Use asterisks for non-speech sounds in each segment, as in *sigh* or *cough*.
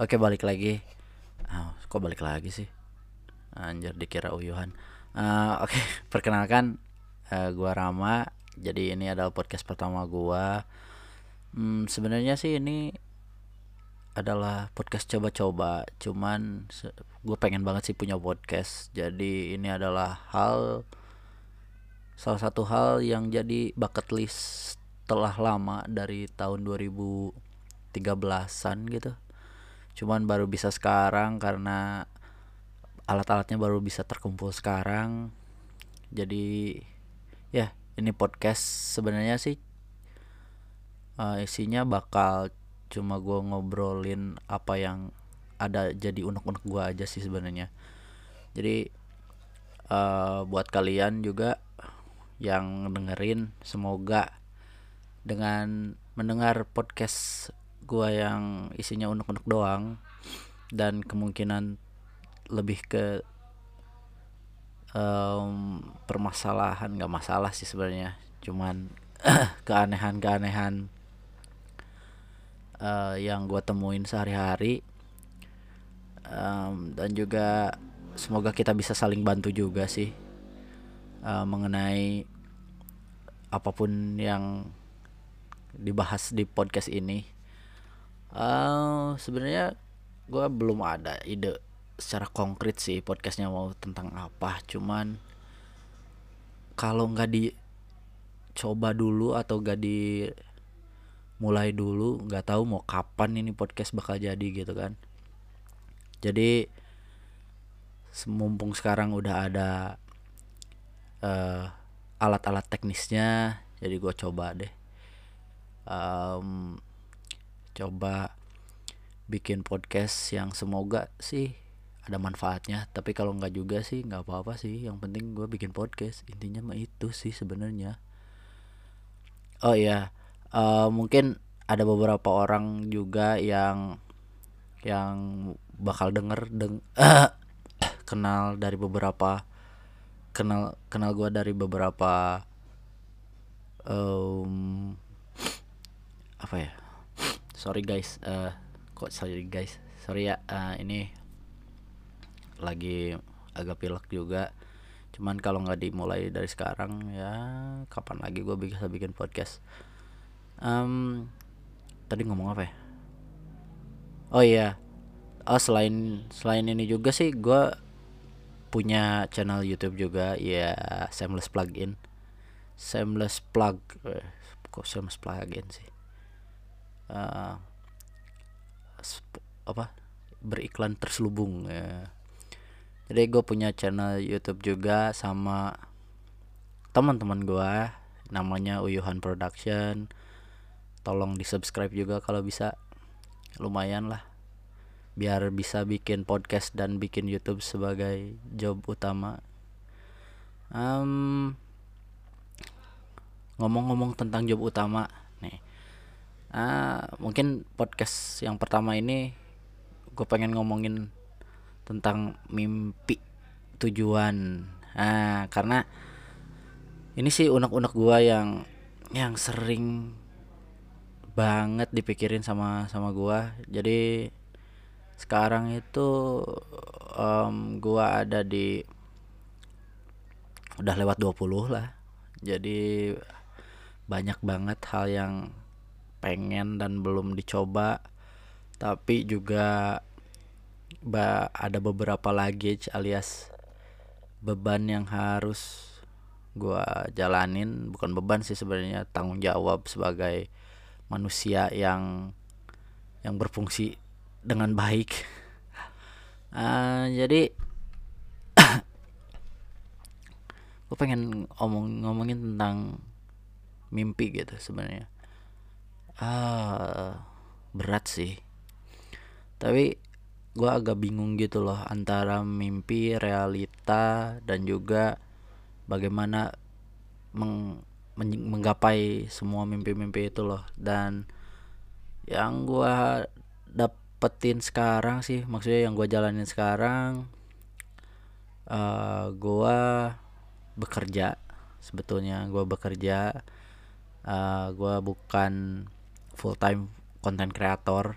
Oke balik lagi. Oh, kok balik lagi sih? Anjir dikira uyuhan. Eh, Oke *laughs* perkenalkan eh, gua Rama. Jadi ini adalah podcast pertama gua. Hmm, sebenarnya sih ini adalah podcast coba-coba. Cuman gue pengen banget sih punya podcast. Jadi ini adalah hal salah satu hal yang jadi bucket list setelah lama dari tahun 2013-an gitu cuman baru bisa sekarang karena alat-alatnya baru bisa terkumpul sekarang. Jadi ya ini podcast sebenarnya sih uh, isinya bakal cuma gue ngobrolin apa yang ada jadi unek-unek gue aja sih sebenarnya. Jadi uh, buat kalian juga yang dengerin semoga dengan mendengar podcast gua yang isinya unek-unek doang. Dan kemungkinan lebih ke um, permasalahan nggak masalah sih sebenarnya. Cuman *clears throat* keanehan-keanehan uh, yang gua temuin sehari-hari. Um, dan juga semoga kita bisa saling bantu juga sih uh, mengenai apa pun yang dibahas di podcast ini uh, sebenarnya gue belum ada ide secara konkret sih podcastnya mau tentang apa. Cuman kalau nggak dicoba dulu atau gak di mulai dulu nggak tahu mau kapan ini podcast bakal jadi gitu kan. Jadi mumpung sekarang udah ada uh, alat-alat teknisnya jadi gue coba deh. Um, coba bikin podcast yang semoga sih ada manfaatnya. Tapi kalau nggak juga sih nggak apa-apa sih. Yang penting gue bikin podcast. Intinya mah itu sih sebenarnya. Oh ya uh, mungkin ada beberapa orang juga yang yang bakal denger deng *coughs* kenal dari beberapa kenal kenal gue dari beberapa um, apa ya sorry guys uh, kok sorry guys? Sorry ya uh, ini lagi agak pilek juga. Cuman kalau nggak dimulai dari sekarang ya kapan lagi gue bisa bikin podcast? Um, tadi ngomong apa ya? Oh iya oh selain selain ini juga sih gue punya channel YouTube juga ya Seamless Plugin. Seamless Plug eh, kok Seamless Plugin sih uh, apa beriklan terselubung ya. Jadi gue punya channel YouTube juga sama teman-teman gue namanya Uyuhan Production. Tolong di subscribe juga kalau bisa. Lumayan lah. Biar bisa bikin podcast dan bikin YouTube sebagai job utama. Um, ngomong-ngomong tentang job utama uh, mungkin podcast yang pertama ini gue pengen ngomongin tentang mimpi tujuan. Nah karena ini sih unek-unek gue yang yang sering banget dipikirin sama sama gua. Jadi sekarang itu um, gua ada di udah lewat 20 lah. Jadi banyak banget hal yang pengen dan belum dicoba. Tapi juga ada beberapa luggage alias beban yang harus gua jalanin. Bukan beban sih sebenarnya tanggung jawab sebagai manusia yang yang berfungsi dengan baik. Uh, *laughs* jadi *coughs* gue pengen ngomong ngomongin tentang mimpi gitu sebenarnya ah berat sih. Tapi gue agak bingung gitu loh antara mimpi realita dan juga bagaimana meng, menggapai semua mimpi-mimpi itu loh. Dan yang gue dap dapetin sekarang sih maksudnya yang gue jalanin sekarang uh, eh, gue bekerja sebetulnya gue bekerja. Uh, eh, gue bukan full time content creator.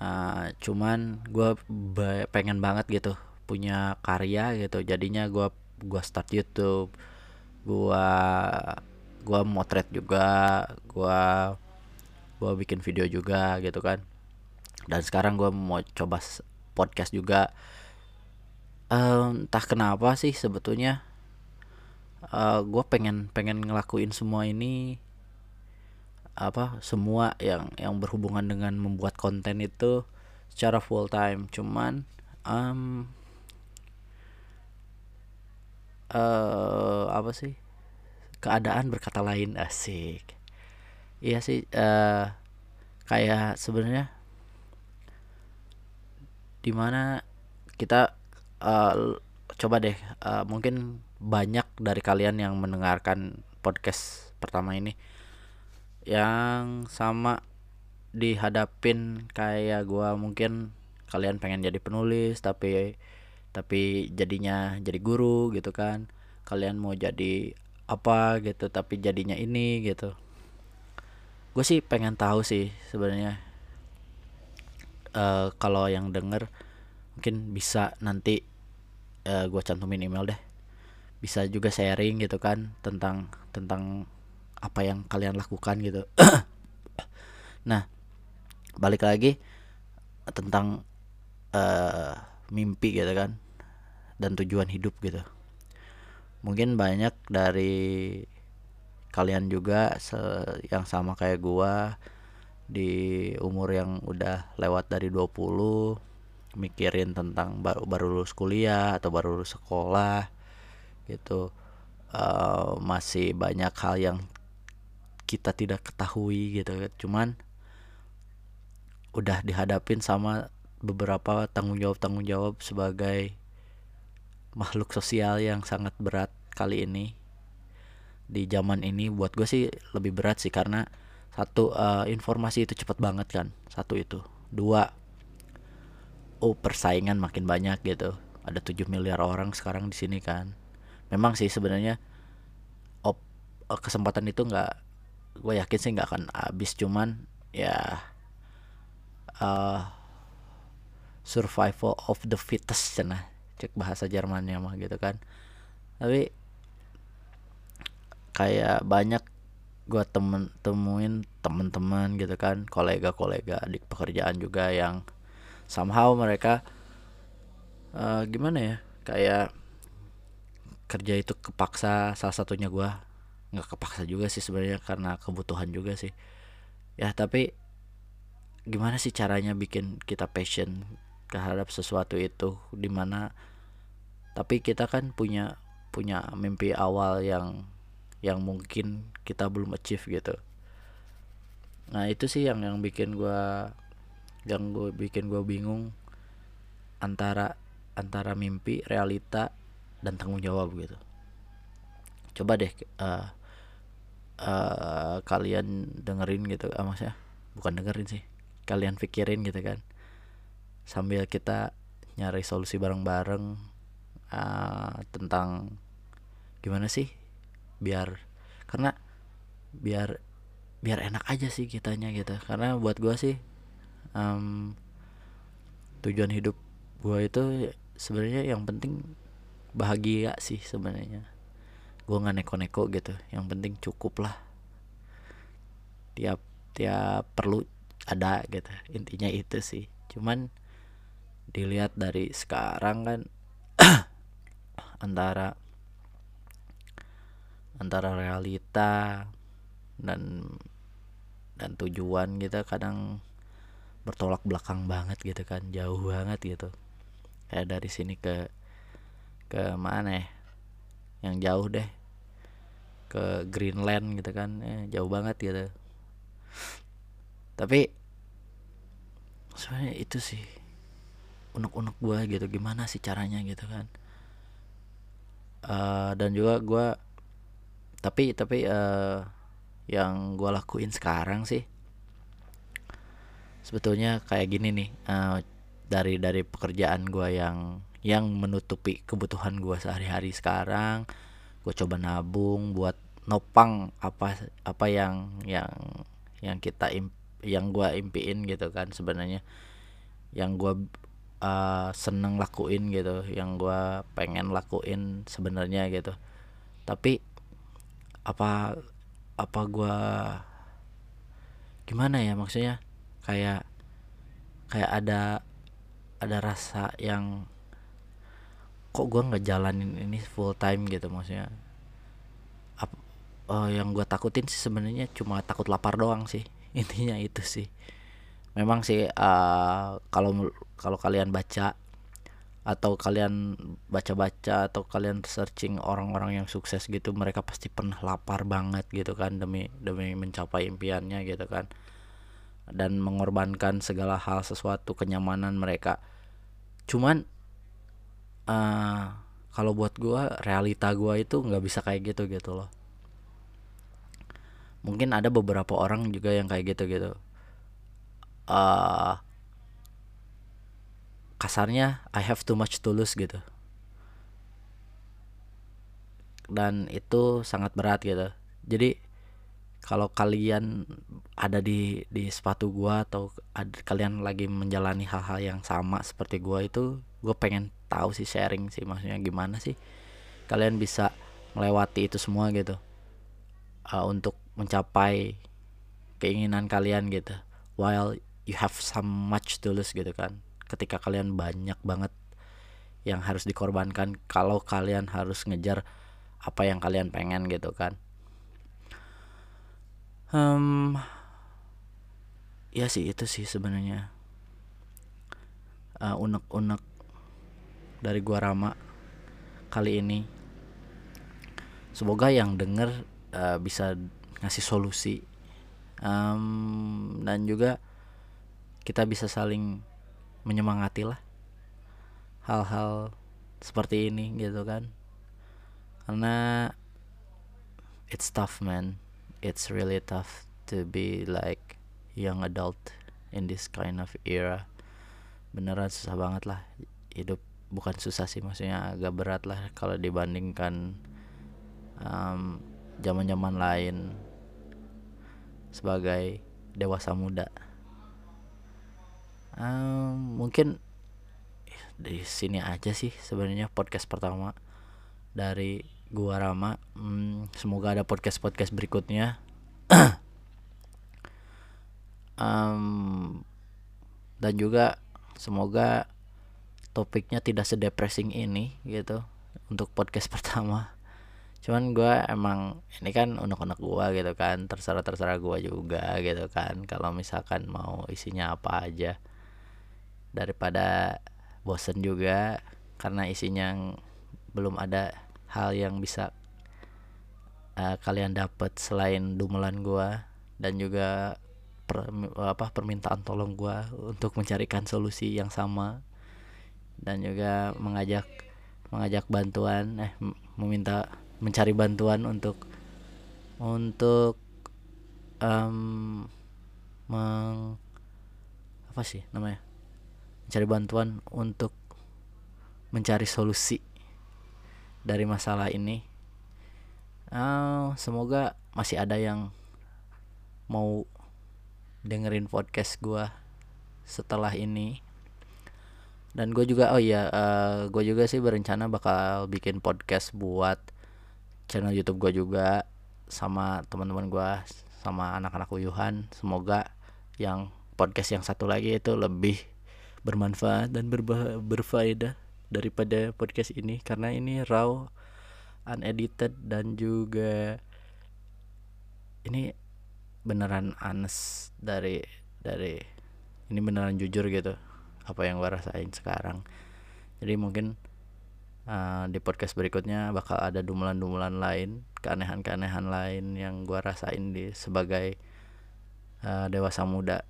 Uh, cuman gue pengen banget gitu punya karya gitu. Jadinya gue gua start YouTube gua gua motret juga gua gua bikin video juga gitu kan. Dan sekarang gua mau coba podcast juga. Um, entah kenapa sih sebetulnya uh, gue pengen pengen ngelakuin semua ini apa semua yang yang berhubungan dengan membuat konten itu secara full time. Cuman um, uh, apa sih? Keadaan berkata lain asik. Iya sih uh, kayak sebenarnya di mana kita uh, coba deh uh, mungkin banyak dari kalian yang mendengarkan podcast pertama ini yang sama dihadapin kayak gua. Mungkin kalian pengen jadi penulis tapi tapi jadinya jadi guru gitu kan. Kalian mau jadi apa gitu tapi jadinya ini gitu. Gue sih pengen tahu sih sebenarnya uh, kalau yang denger mungkin bisa nanti uh, gue cantumin email deh. Bisa juga sharing gitu kan tentang tentang apa yang kalian lakukan gitu. *clears throat* Nah balik lagi tentang uh, mimpi gitu kan dan tujuan hidup gitu. Mungkin banyak dari kalian juga yang sama kayak gua di umur yang udah lewat dari 20 mikirin tentang baru baru lulus kuliah atau baru lulus sekolah gitu. Uh, masih banyak hal yang kita tidak ketahui gitu. Cuman udah dihadapin sama beberapa tanggung jawab tanggung jawab sebagai makhluk sosial yang sangat berat kali ini. Di zaman ini buat gue sih lebih berat sih karena satu uh, informasi itu cepat banget kan. Satu itu. Dua oh persaingan makin banyak gitu. Ada 7 miliar orang sekarang di sini kan. Memang sih sebenarnya op eh, kesempatan itu nggak gue yakin sih nggak akan habis cuman ya uh, survival of the fittest cina cek bahasa Jermannya mah gitu kan. Tapi kayak banyak gue temen temuin temen-temen gitu kan kolega-kolega di pekerjaan juga yang somehow mereka uh, gimana ya kayak kerja itu kepaksa salah satunya gue nggak kepaksa juga sih sebenarnya karena kebutuhan juga sih. Ya tapi gimana sih caranya bikin kita passion terhadap sesuatu itu? Di mana tapi kita kan punya punya mimpi awal yang yang mungkin kita belum achieve gitu. Nah itu sih yang yang bikin gue yang gue bikin gue bingung antara antara mimpi realita dan tanggung jawab gitu. Coba deh uh, uh, kalian dengerin gitu uh, maksudnya? Bukan dengerin sih kalian pikirin gitu kan. Sambil kita nyari solusi bareng-bareng uh, tentang gimana sih biar karena biar biar enak aja sih kitanya gitu. Karena buat gua sih um, tujuan hidup gua itu sebenarnya yang penting bahagia sih sebenarnya gue nggak neko-neko gitu. Yang penting cukup lah. Tiap tiap perlu ada gitu. Intinya itu sih. Cuman dilihat dari sekarang kan *coughs* antara antara realita dan dan tujuan gitu kadang bertolak belakang banget gitu kan. Jauh banget gitu. Kayak dari sini ke ke mana ya? Yang jauh deh ke Greenland gitu kan. Eh, jauh banget gitu. Tapi sebenarnya itu sih unek-unek gue gitu gimana sih caranya gitu kan. Uh, dan juga gue tapi tapi uh, yang gue lakuin sekarang sih sebetulnya kayak gini nih uh, dari dari pekerjaan gue yang yang menutupi kebutuhan gue sehari-hari sekarang gue coba nabung buat nopang apa apa yang yang yang kita imp, yang gue impiin gitu kan sebenarnya. Yang gue uh, seneng lakuin gitu yang gue pengen lakuin sebenarnya gitu. Tapi apa apa gue gimana ya maksudnya? Kayak kayak ada ada rasa yang kok gue nggak jalanin ini full time gitu maksudnya? Ap, uh, yang gue takutin sih sebenarnya cuma takut lapar doang sih *laughs* intinya itu sih. Memang sih uh, kalau kalau kalian baca atau kalian baca-baca atau kalian searching orang-orang yang sukses gitu mereka pasti pernah lapar banget gitu kan demi demi mencapai impiannya gitu kan. Dan mengorbankan segala hal sesuatu kenyamanan mereka. Cuman uh, kalau buat gue realita gue itu nggak bisa kayak gitu gitu loh. Mungkin ada beberapa orang juga yang kayak gitu gitu uh, kasarnya I have too much to lose gitu. Dan itu sangat berat gitu. Jadi kalau kalian ada di di sepatu gua atau ada, kalian lagi menjalani hal-hal yang sama seperti gua itu gue pengen tahu sih sharing sih maksudnya gimana sih kalian bisa melewati itu semua gitu. Uh, untuk mencapai keinginan kalian gitu. While you have some much to lose gitu kan. Ketika kalian banyak banget yang harus dikorbankan kalau kalian harus ngejar apa yang kalian pengen gitu kan um, ya sih itu sih sebenarnya. Uh, unek-unek dari gua Rama kali ini. Semoga yang denger uh, bisa ngasih solusi. Um, dan juga kita bisa saling menyemangati lah hal-hal seperti ini gitu kan. Karena it's tough man it's really tough to be like young adult in this kind of era. Beneran susah banget lah. Hidup bukan susah sih maksudnya agak berat lah kalau dibandingkan um, zaman lain sebagai dewasa muda. Um, mungkin di sini aja sih sebenarnya podcast pertama dari gua Rama. Hmm, semoga ada podcast podcast berikutnya. *clears throat* Um, dan juga semoga topiknya tidak sedepressing ini gitu untuk podcast *laughs* pertama. Cuman gue emang ini kan unek-unek gue gitu kan. Terserah terserah gue juga gitu kan. Kalau misalkan mau isinya apa aja. Daripada bosen juga karena isinya belum ada hal yang bisa uh, kalian dapat selain dumelan gua dan juga per, apa permintaan tolong gua untuk mencarikan solusi yang sama dan juga mengajak mengajak bantuan eh meminta mencari bantuan untuk untuk um, meng apa sih namanya mencari bantuan untuk mencari solusi dari masalah ini. Uh, semoga masih ada yang mau dengerin podcast gue setelah ini. Dan gue juga, oh iya, uh, eh, gue juga sih berencana bakal bikin podcast buat channel YouTube gue juga sama teman-teman gue sama anak-anak uyuhan. Semoga yang podcast yang satu lagi itu lebih bermanfaat dan berba berfaedah daripada podcast ini karena ini raw unedited dan juga ini beneran honest dari dari ini beneran jujur gitu apa yang gue rasain sekarang. Jadi mungkin uh, di podcast berikutnya bakal ada dumulan-dumulan lain keanehan-keanehan lain yang gue rasain di sebagai uh, dewasa muda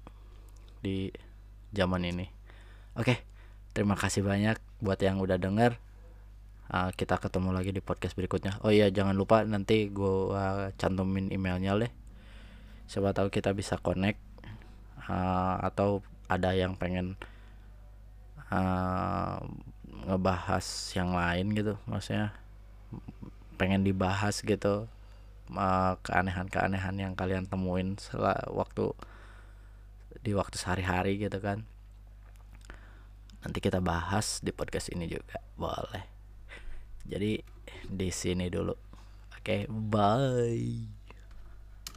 di zaman ini. Oke, terima kasih banyak buat yang udah denger. Uh, kita ketemu lagi di podcast berikutnya. Oh iya, jangan lupa nanti gua cantumin emailnya deh. Siapa tahu kita bisa connect uh, atau ada yang pengen uh, ngebahas yang lain gitu, maksudnya pengen dibahas gitu keanehan-keanehan yang kalian temuin setelah waktu di waktu sehari-hari gitu kan nanti kita bahas di podcast ini juga. Boleh. Jadi di sini dulu. Oke bye